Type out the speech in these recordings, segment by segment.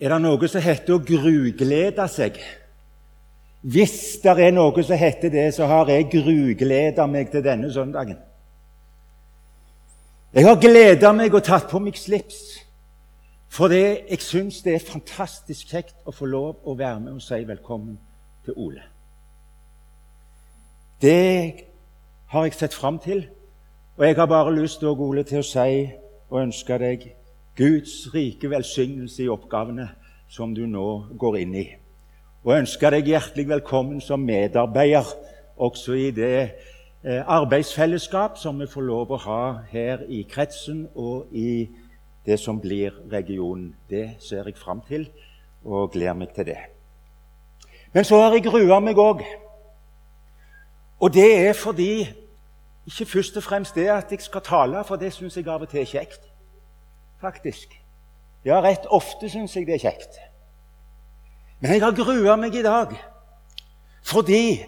er det noe som heter å gruglede seg. Hvis det er noe som heter det, så har jeg grugleda meg til denne søndagen. Jeg har gleda meg og tatt på meg slips, fordi jeg syns det er fantastisk kjekt å få lov å være med og si velkommen til Ole. Det har jeg sett fram til, og jeg har bare lyst Ole, til å si og ønske deg Guds rike velsignelse i oppgavene som du nå går inn i. Og ønsker deg hjertelig velkommen som medarbeider også i det Eh, arbeidsfellesskap som vi får lov å ha her i kretsen og i det som blir regionen. Det ser jeg fram til og gleder meg til det. Men så har jeg grua meg òg. Og det er fordi Ikke først og fremst det at jeg skal tale, for det syns jeg av og til er kjekt. Faktisk. Ja, rett ofte syns jeg det er kjekt. Men jeg har grua meg i dag fordi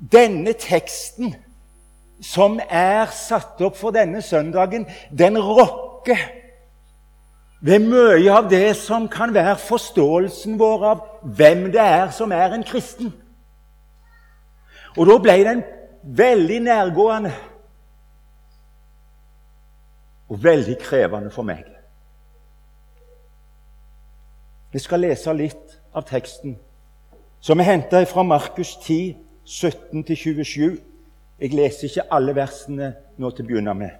denne teksten som er satt opp for denne søndagen, den rokker ved mye av det som kan være forståelsen vår av hvem det er som er en kristen. Og da ble den veldig nærgående og veldig krevende for meg. Vi skal lese litt av teksten, som er henta fra Markus 10, 17-27. Jeg leser ikke alle versene nå til å begynne med,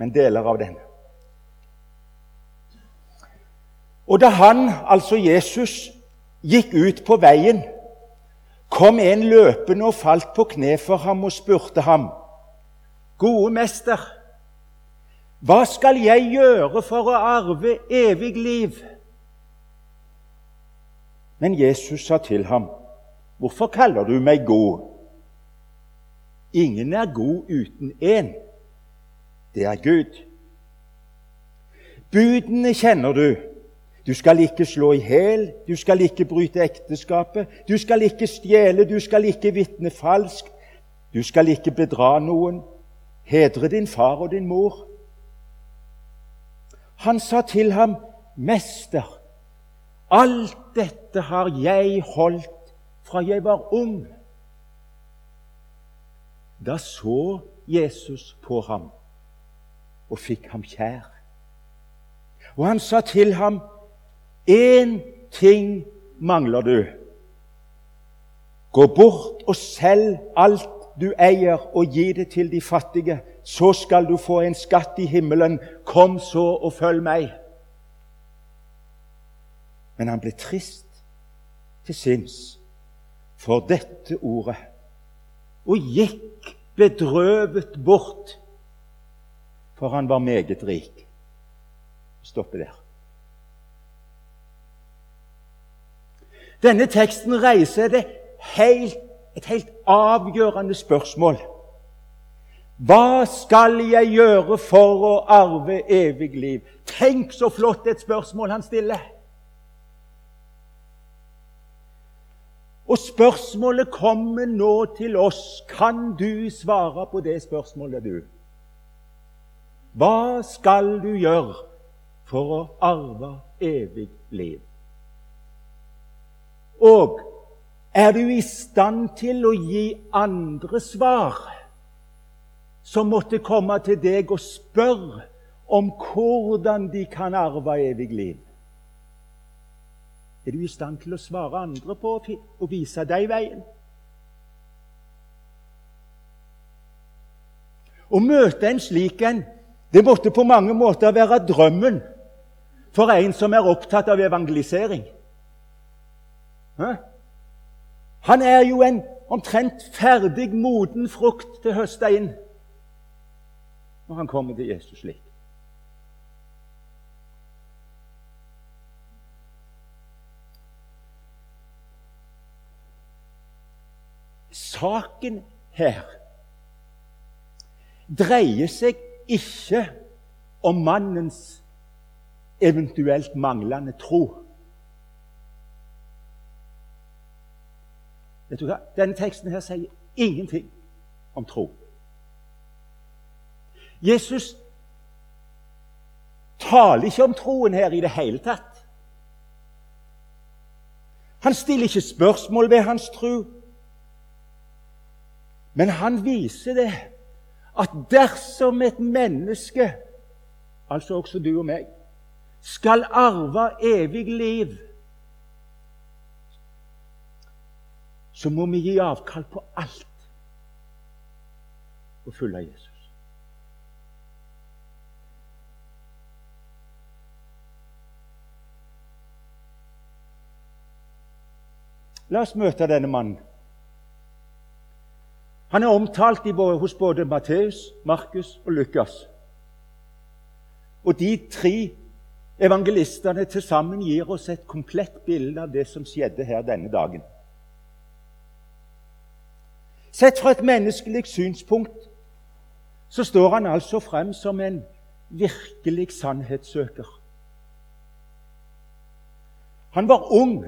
men deler av den. Og da han, altså Jesus, gikk ut på veien, kom en løpende og falt på kne for ham og spurte ham, Gode mester, hva skal jeg gjøre for å arve evig liv? Men Jesus sa til ham, Hvorfor kaller du meg god? Ingen er god uten én. Det er Gud. Budene kjenner du. Du skal ikke slå i hæl, du skal ikke bryte ekteskapet, du skal ikke stjele, du skal ikke vitne falskt, du skal ikke bedra noen. Hedre din far og din mor. Han sa til ham, 'Mester, alt dette har jeg holdt fra jeg var ung.' Da så Jesus på ham og fikk ham kjær. Og han sa til ham, én ting mangler du. Gå bort og selg alt du eier, og gi det til de fattige. Så skal du få en skatt i himmelen. Kom så og følg meg. Men han ble trist til sinns for dette ordet og gikk bedrøvet bort, for han var meget rik. Stoppe der. Denne teksten reiser det helt, et helt avgjørende spørsmål. Hva skal jeg gjøre for å arve evig liv? Tenk så flott et spørsmål han stiller! Og spørsmålet kommer nå til oss. Kan du svare på det spørsmålet, du? Hva skal du gjøre for å arve evig liv? Og er du i stand til å gi andre svar som måtte komme til deg og spørre om hvordan de kan arve evig liv? Er du i stand til å svare andre på og vise deg veien? Å møte en slik en det måtte på mange måter være drømmen for en som er opptatt av evangelisering. Han er jo en omtrent ferdig, moden frukt til høsta inn når han kommer til Jesus slik. Saken her dreier seg ikke om mannens eventuelt manglende tro. Vet du hva? Denne teksten her sier ingenting om tro. Jesus taler ikke om troen her i det hele tatt. Han stiller ikke spørsmål ved hans tro. Men han viser det at dersom et menneske, altså også du og meg, skal arve evig liv, så må vi gi avkall på alt og følge Jesus. La oss møte denne mannen. Han er omtalt hos både Matteus, Markus og Lukas. Og de tre evangelistene til sammen gir oss et komplett bilde av det som skjedde her denne dagen. Sett fra et menneskelig synspunkt så står han altså frem som en virkelig sannhetssøker. Han var ung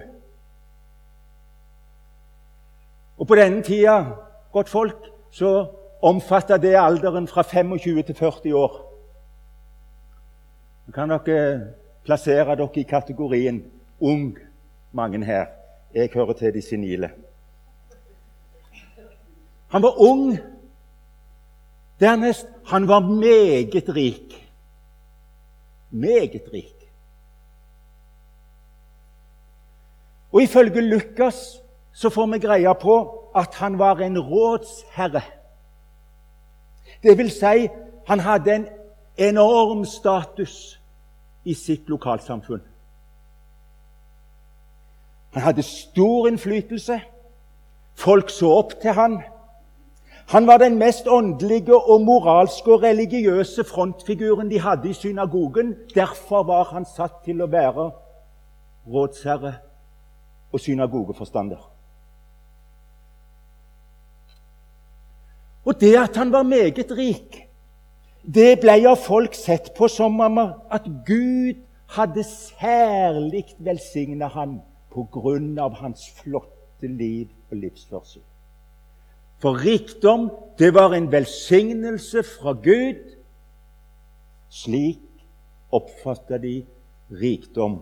og på denne tida, godt folk, så omfatter det alderen fra 25 til 40 år. Nå kan dere plassere dere i kategorien ung, mange her. Jeg hører til de senile. Han var ung. Dernest han var meget rik. Meget rik. Og ifølge Lukas så får vi greie på at han var en rådsherre. Det vil si, han hadde en enorm status i sitt lokalsamfunn. Han hadde stor innflytelse. Folk så opp til han. Han var den mest åndelige og moralske og religiøse frontfiguren de hadde i synagogen. Derfor var han satt til å være rådsherre og synagogeforstander. Og det at han var meget rik, det ble av folk sett på som om at Gud hadde særlig velsigna han av hans flotte liv og livsførsel. For rikdom, det var en velsignelse fra Gud. Slik oppfatta de rikdom.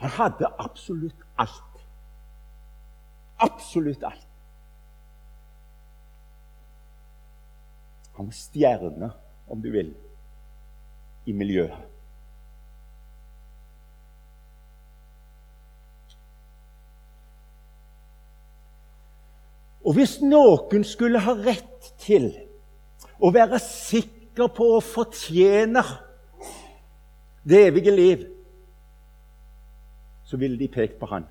Han hadde absolutt alt. Absolutt alt. Han er stjerne, om du vil, i miljøet. Og hvis noen skulle ha rett til å være sikker på å fortjene det evige liv, så ville de pekt på han.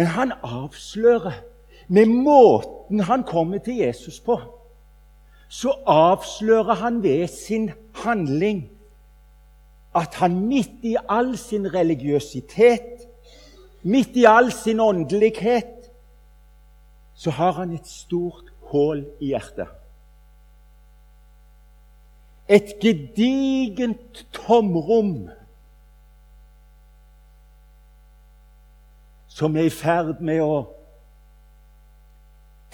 Men han avslører med måten han kommer til Jesus på, så avslører han ved sin handling at han midt i all sin religiøsitet, midt i all sin åndelighet, så har han et stort hull i hjertet. Et gedigent tomrom som er i ferd med å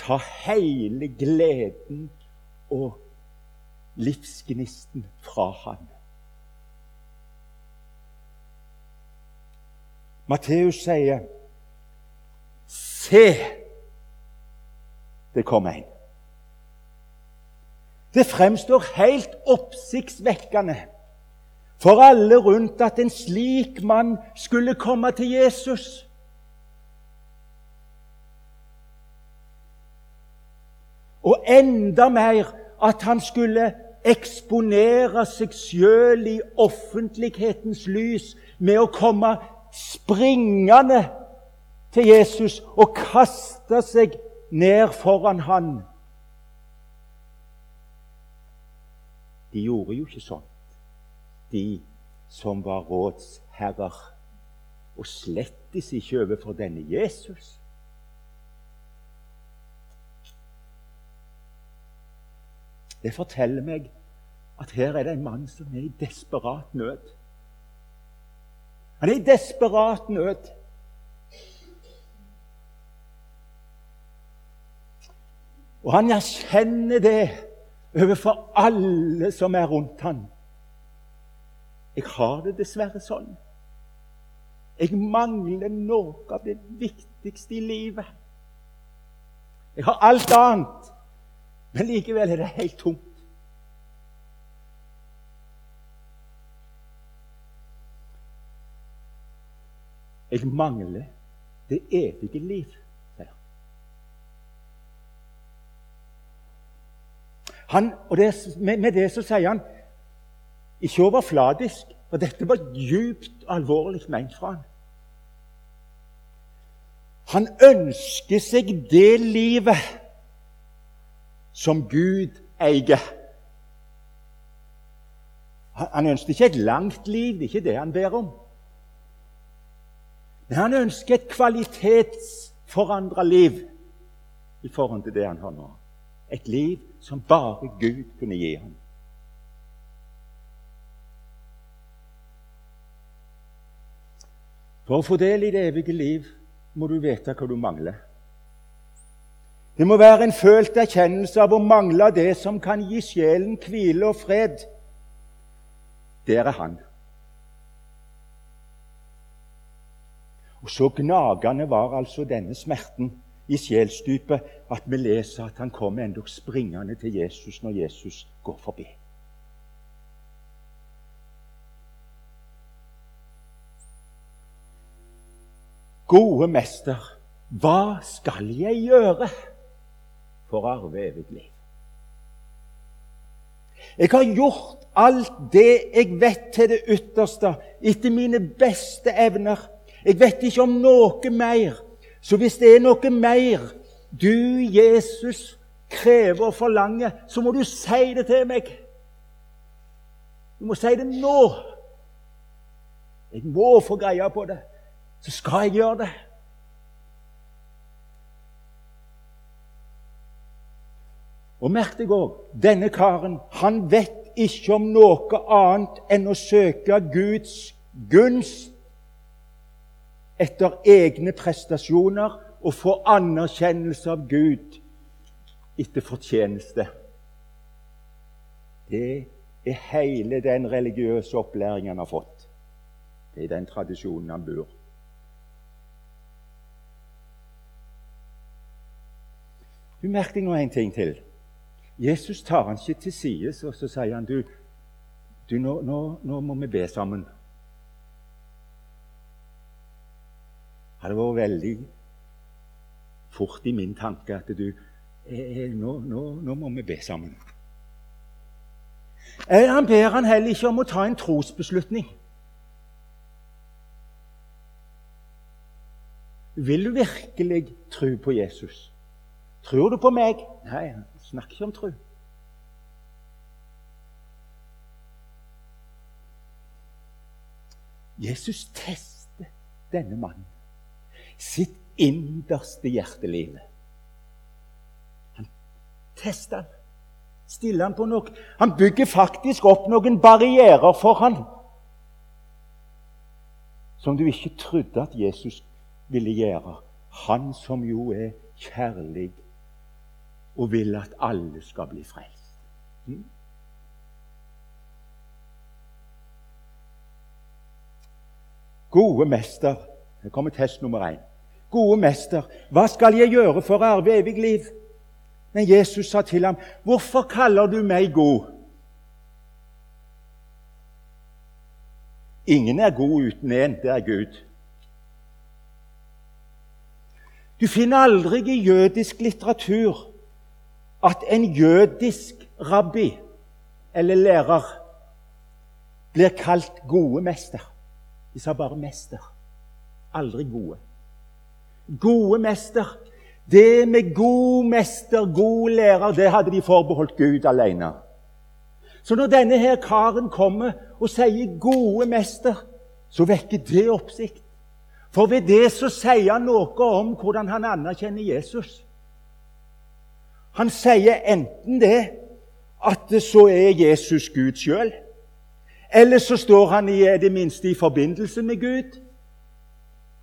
ta hele gleden og livsgnisten fra ham. Matteus sier, 'Se, det kom en'. Det fremstår helt oppsiktsvekkende for alle rundt at en slik mann skulle komme til Jesus. Og enda mer at han skulle eksponere seg sjøl i offentlighetens lys med å komme springende til Jesus og kaste seg ned foran han. De gjorde jo ikke sånn, de som var rådsherrer, og slettes ikke overfor denne Jesus. Det forteller meg at her er det en mann som er i desperat nød. Han er i desperat nød. Og han erkjenner det overfor alle som er rundt ham. Jeg har det dessverre sånn. Jeg mangler noe av det viktigste i livet. Jeg har alt annet, men likevel er det helt tomt. Jeg mangler det evige liv, sier han. og det, med, med, det så sier han ikke overfladisk, for dette var djupt alvorlig ment fra han. Han ønsker seg det livet som Gud eier. Han ønsker ikke et langt liv, det er ikke det han ber om. Men han ønsker et kvalitetsforandra liv i forhold til det han har nå. Et liv som bare Gud kunne gi ham. For å få del i det evige liv må du vite hva du mangler. Det må være en følt erkjennelse av å mangle det som kan gi sjelen hvile og fred. Der er Han. Og Så gnagende var altså denne smerten i sjelsdypet at vi leser at han kommer endog springende til Jesus når Jesus går forbi. Gode mester, hva skal jeg gjøre for å arve evig liv? Jeg har gjort alt det jeg vet til det ytterste, etter mine beste evner. Jeg vet ikke om noe mer. Så hvis det er noe mer du, Jesus, krever og forlanger, så må du si det til meg. Du må si det nå. Jeg må få greie på det. Så skal jeg gjøre det. Og merk deg òg denne karen han vet ikke om noe annet enn å søke Guds gunst etter egne prestasjoner og få anerkjennelse av Gud etter fortjeneste. Det er hele den religiøse opplæringen han har fått. Det er den tradisjonen han bor. Du merker nå en ting til. Jesus tar han ikke til side, og så sier han du, du nå, nå, nå må vi be sammen. hadde vært veldig fort i min tanke at du eh, eh, nå, nå, må vi be sammen. Eh, han ber han heller ikke om å ta en trosbeslutning. Vil du virkelig tro på Jesus? Tror du på meg? Nei, snakker ikke om tro. Jesus tester denne mannen sitt innerste hjerteliv. Han tester han. Stiller han på noe Han bygger faktisk opp noen barrierer for han som du ikke trodde at Jesus ville gjøre. Han som jo er kjærlig og vil at alle skal bli frelst. Mm? Gode mester her kommer test nummer én. Gode mester, hva skal jeg gjøre for å arve evig liv? Men Jesus sa til ham, 'Hvorfor kaller du meg god?' Ingen er god uten én, det er Gud. Du finner aldri i jødisk litteratur at en jødisk rabbi eller lærer blir kalt gode mester. De sa bare 'mester' aldri gode. Gode mester. Det med god mester, god lærer, det hadde de forbeholdt Gud alene. Så når denne her karen kommer og sier 'gode mester', så vekker det oppsikt. For ved det så sier han noe om hvordan han anerkjenner Jesus. Han sier enten det at så er Jesus Gud sjøl, eller så står han i det minste i forbindelse med Gud.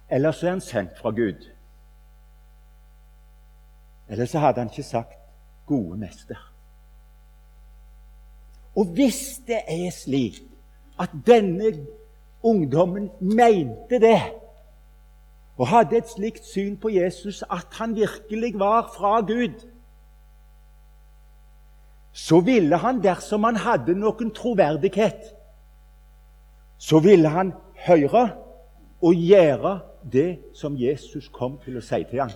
Eller så er han sendt fra Gud. Eller så hadde han ikke sagt gode mester. Og hvis det er slik at denne ungdommen mente det, og hadde et slikt syn på Jesus at han virkelig var fra Gud, så ville han, dersom han hadde noen troverdighet, så ville han høre og gjøre det som Jesus kom til å si til ham.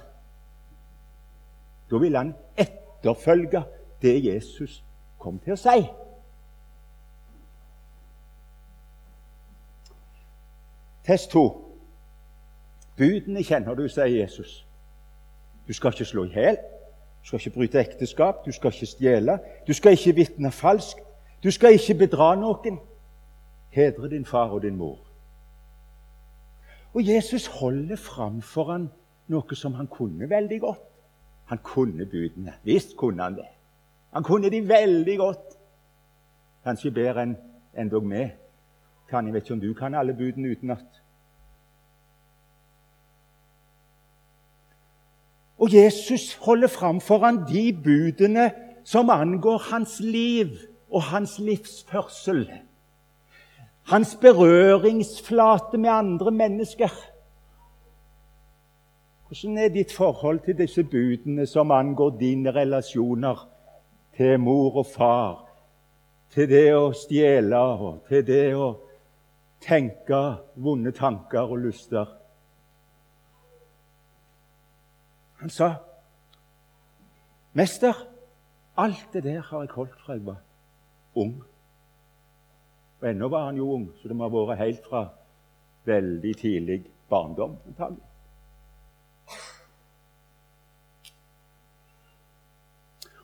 Da ville han etterfølge det Jesus kom til å si. Test to. Budene kjenner du, sier Jesus. Du skal ikke slå i hjel. Du skal ikke bryte ekteskap, du skal ikke stjele, du skal ikke vitne falskt, du skal ikke bedra noen. Hedre din far og din mor. Og Jesus holder fram for ham noe som han kunne veldig godt. Han kunne budene. Visst kunne han det. Han kunne de veldig godt. Kanskje bedre enn endog vi kan. Jeg vet ikke om du kan alle budene utenat. Og Jesus holder fram foran de budene som angår hans liv og hans livsførsel. Hans berøringsflate med andre mennesker. Hvordan er ditt forhold til disse budene som angår dine relasjoner til mor og far, til det å stjele og til det å tenke vonde tanker og lyster? Han sa, 'Mester, alt det der har jeg holdt fra jeg var ung.' Og ennå var han jo ung, så det må ha vært helt fra veldig tidlig barndom. antagelig.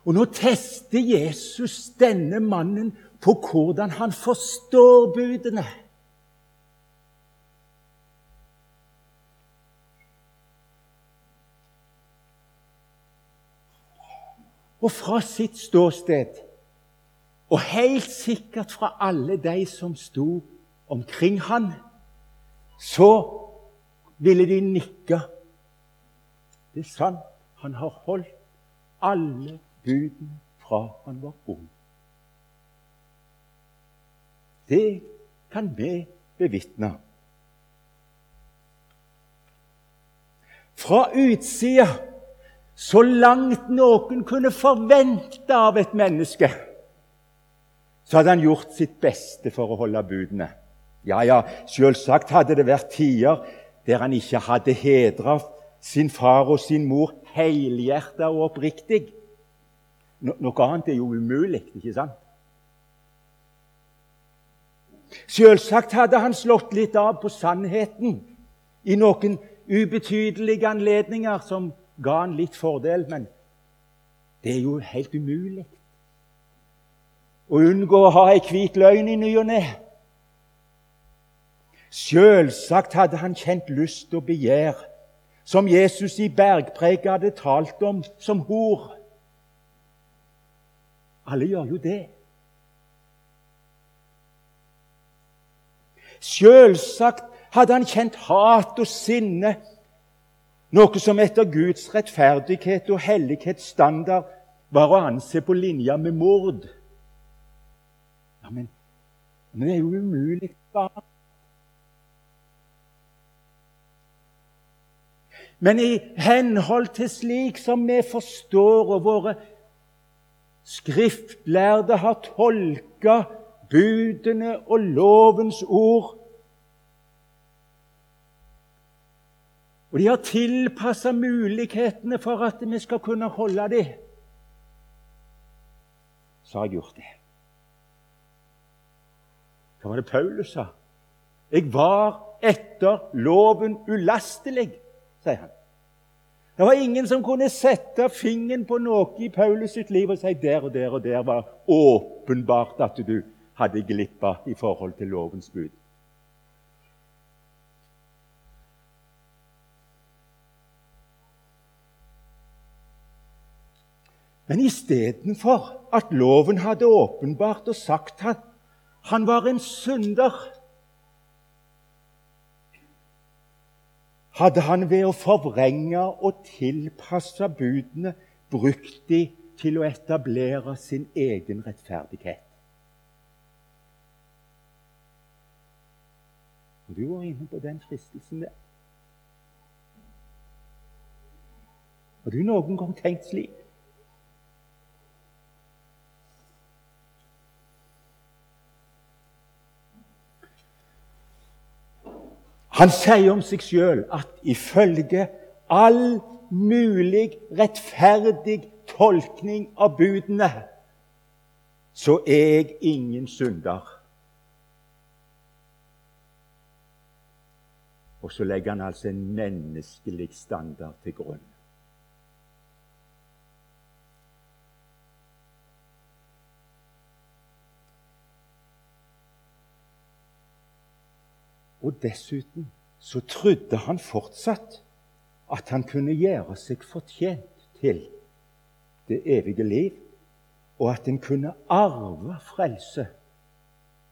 Og nå tester Jesus denne mannen på hvordan han forstår budene. Og fra sitt ståsted, og helt sikkert fra alle de som sto omkring han, så ville de nikke. Det er sant, han har holdt alle budene fra han var ung. Det kan vi bevitne. Fra utsida så langt noen kunne forvente av et menneske, så hadde han gjort sitt beste for å holde budene. Ja, ja, selvsagt hadde det vært tider der han ikke hadde hedra sin far og sin mor helhjerta og oppriktig. No noe annet er jo umulig, ikke sant? Selvsagt hadde han slått litt av på sannheten i noen ubetydelige anledninger som ga han litt fordel, men det er jo helt umulig å unngå å ha ei hvit løgn i ny og ne. Selvsagt hadde han kjent lyst og begjær, som Jesus i bergpreget hadde talt om som hor. Alle gjør jo det. Selvsagt hadde han kjent hat og sinne noe som etter Guds rettferdighet og hellighetsstandard var å anse på linje med mord. Ja, men, men det er jo umulig. bare. Men i henhold til slik som vi forstår, og våre skriftlærde har tolka budene og lovens ord Og de har tilpassa mulighetene for at vi skal kunne holde dem. Så har jeg gjort det. Hva var det Paulus sa? Jeg var etter loven ulastelig, sier han. Det var ingen som kunne sette fingeren på noe i Paulus sitt liv og si der og der og der var åpenbart at du hadde glippa i forhold til lovens bud. Men istedenfor at loven hadde åpenbart og sagt at han var en synder, hadde han ved å forvrenge og tilpasse budene brukt de til å etablere sin egen rettferdighet. Og du var inne på den fristelsen der. Har du noen gang tenkt slik? Han sier om seg sjøl at ifølge all mulig rettferdig tolkning av budene, så er jeg ingen synder. Og så legger han altså en menneskelig standard til grunn. Og dessuten så trodde han fortsatt at han kunne gjøre seg fortjent til det evige liv, og at en kunne arve frelse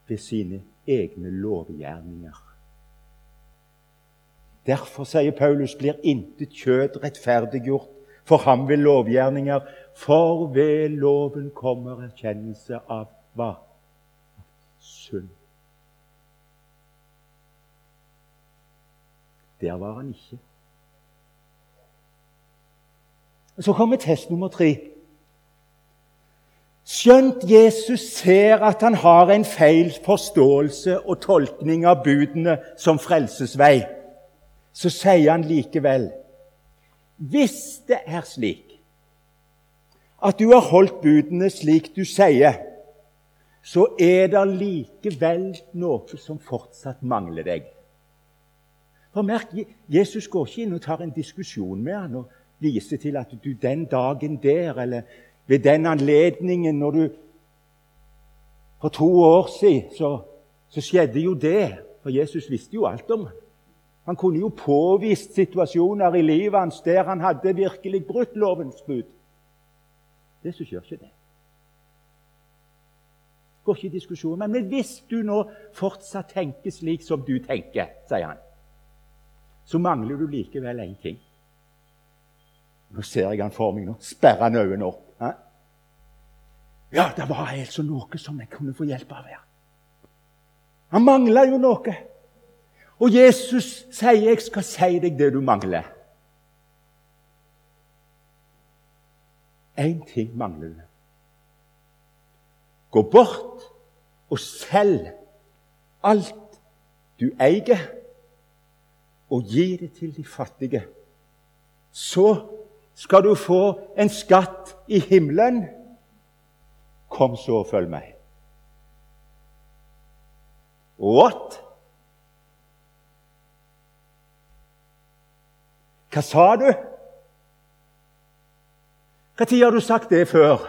ved sine egne lovgjerninger. Derfor, sier Paulus, blir intet kjød rettferdiggjort for ham ved lovgjerninger, for ved loven kommer erkjennelse av hva? Synd. Der var han ikke. Så kommer test nummer tre. Skjønt Jesus ser at han har en feil forståelse og tolkning av budene som frelsesvei, så sier han likevel Hvis det er slik at du har holdt budene slik du sier, så er det likevel noe som fortsatt mangler deg. For merk, Jesus går ikke inn og tar en diskusjon med han og viser til at du den dagen der, eller ved den anledningen når du For to år siden så, så skjedde jo det. For Jesus visste jo alt om ham. Han kunne jo påvist situasjoner i livet hans der han hadde virkelig brutt lovens bud. Jesus gjør ikke det. Går ikke i diskusjon. Men hvis du nå fortsatt tenker slik som du tenker, sier han, så mangler du likevel én ting. Nå ser jeg han for meg. nå. Sperrer han øynene opp. Hæ? Ja, det var altså noe som jeg kunne få hjelp av her. Han mangla jo noe. Og Jesus sier, 'Jeg skal si deg det du mangler'. Én ting mangler du. Gå bort og selg alt du eier og gi det til de fattige. Så skal du få en skatt i himmelen. Kom så og følg meg. What? Hva sa du? Når har du sagt det før?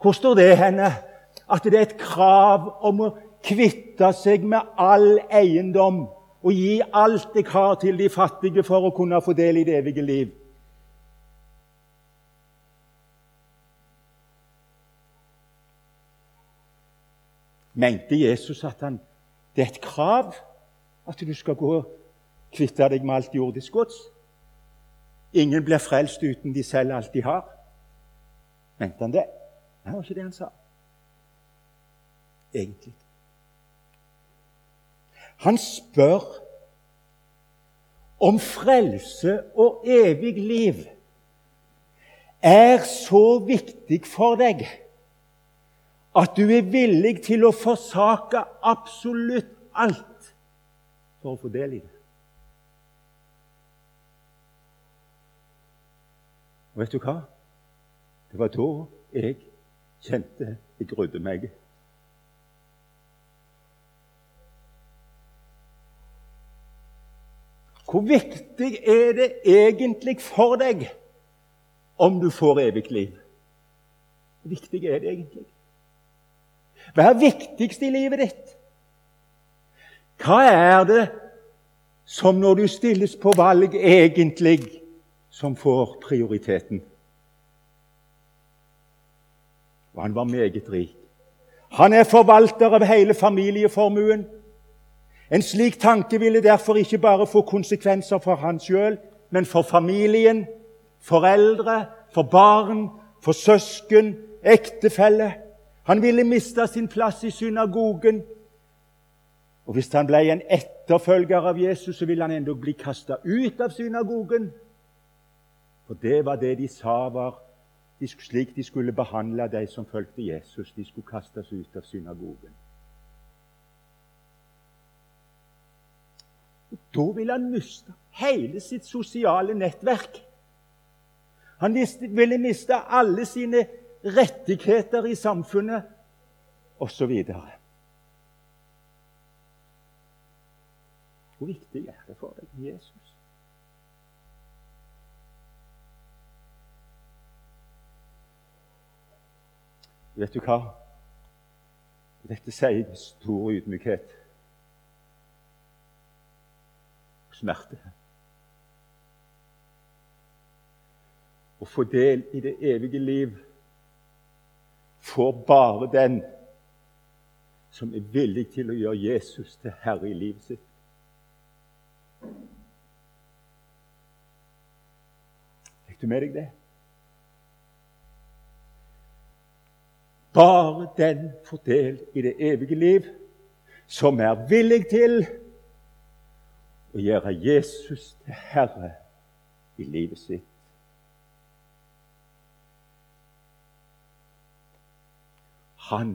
Hvor står det henne? At det er et krav om å kvitte seg med all eiendom og gi alt jeg har til de fattige for å kunne få del i det evige liv. Mente Jesus at han, det er et krav at du skal gå og kvitte deg med alt jordisk gods? Ingen blir frelst uten de selv alt de har. Mente han det? Det var ikke det han sa. Egentlig. Han spør om frelse og evig liv er så viktig for deg at du er villig til å forsake absolutt alt for å få del i det. Og vet du hva? Det var da jeg kjente jeg grudde meg. Hvor viktig er det egentlig for deg om du får evig liv? Hvor viktig er det egentlig? Hva er viktigst i livet ditt? Hva er det som når du stilles på valg, egentlig som får prioriteten? Og han var meget rik. Han er forvalter av hele familieformuen. En slik tanke ville derfor ikke bare få konsekvenser for han sjøl, men for familien, foreldre, for barn for søsken, ektefelle. Han ville miste sin plass i synagogen. Og Hvis han ble en etterfølger av Jesus, så ville han endog bli kasta ut av synagogen. For det var det de sa var slik de skulle behandle de som fulgte Jesus. De skulle kastes ut av synagogen. Da ville han miste hele sitt sosiale nettverk. Han ville miste alle sine rettigheter i samfunnet osv. Hvor viktig er det for deg, Jesus? Vet du hva? Dette sier stor ydmykhet og smerte. Å få del i det evige liv får bare den som er villig til å gjøre Jesus til herre i livet sitt. Fikk du med deg det? Bare den får del i det evige liv som er villig til å gjøre Jesus til herre i livet sitt. Han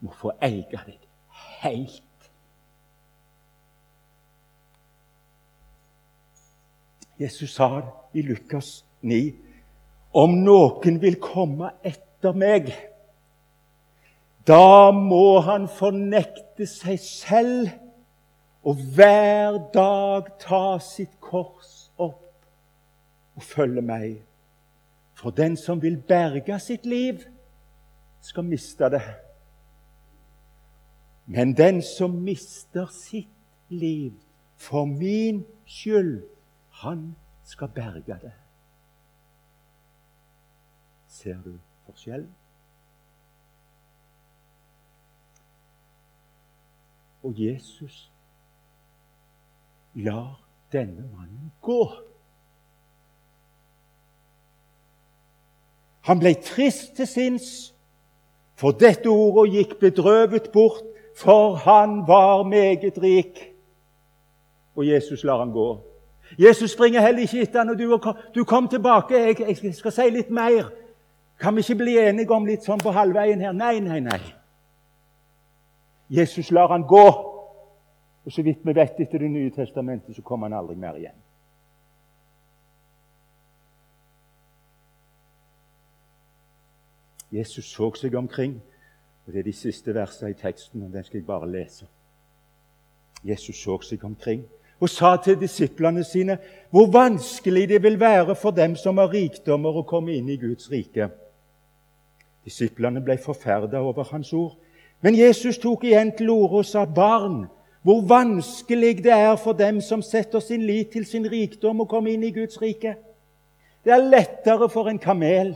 må få eie deg helt. Jesus sa det i Lukas 9.: Om noen vil komme etter meg da må han fornekte seg selv og hver dag ta sitt kors opp og følge meg. For den som vil berge sitt liv, skal miste det. Men den som mister sitt liv for min skyld, han skal berge det. Ser du forskjellen? Og Jesus lar denne mannen gå. Han ble trist til sinns, for dette ordet gikk bedrøvet bort, for han var meget rik. Og Jesus lar han gå. Jesus springer heller ikke etter han, og du, du kom tilbake. Jeg, jeg skal si litt mer. Kan vi ikke bli enige om litt sånn på halvveien her? Nei, nei, nei. Jesus lar han gå. Og så vidt vi vet etter Det nye testamentet, så kommer han aldri mer igjen. Jesus så seg omkring, og det er de siste versene i teksten, og den skal jeg bare lese. Jesus så seg omkring og sa til disiplene sine hvor vanskelig det vil være for dem som har rikdommer, å komme inn i Guds rike. Disiplene ble forferda over hans ord. Men Jesus tok igjen til orde og sa, 'Barn, hvor vanskelig det er for dem som setter sin lit til sin rikdom, å komme inn i Guds rike.' Det er lettere for en kamel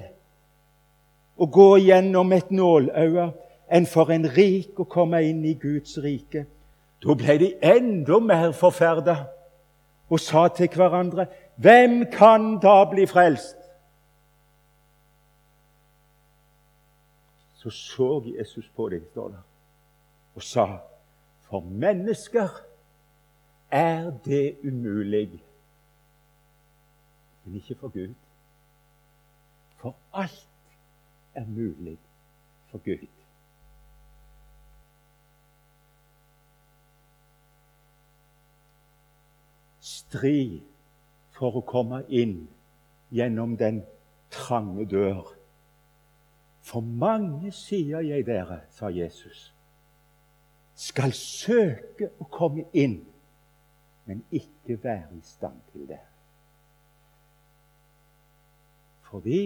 å gå gjennom et nålauge enn for en rik å komme inn i Guds rike. Da ble de enda mer forferda og sa til hverandre, 'Hvem kan da bli frelst?' så så Jesus på dem, står det, og sa For mennesker er det umulig, men ikke for Gud. For alt er mulig for Gud. Stri for å komme inn gjennom den trange dør for mange, sier jeg dere, sa Jesus, skal søke å komme inn, men ikke være i stand til det. Fordi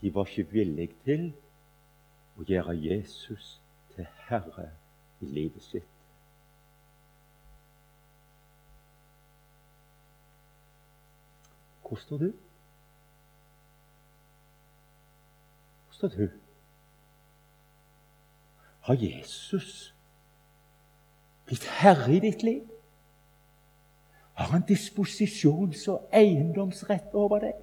de var ikke villige til å gjøre Jesus til herre i livet sitt. Hvor står du? Hvor står du. Har Jesus blitt herre i ditt liv? Har han disposisjons- og eiendomsrett over deg?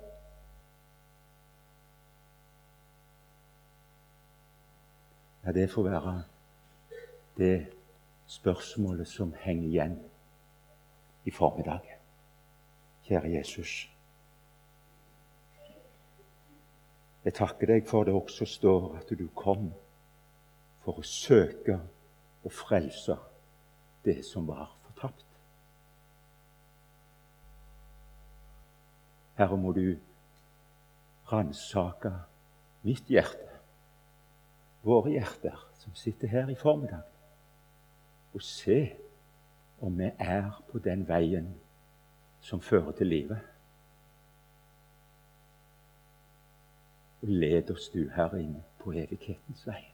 Ja, det får være det spørsmålet som henger igjen i formiddag. Kjære Jesus. Jeg takker deg for det også står at du kom for å søke og frelse det som var fortapt. Herre, må du ransake mitt hjerte, våre hjerter som sitter her i formiddag, og se om vi er på den veien som fører til livet. Og led oss, du, Herre, inn på evighetens vei.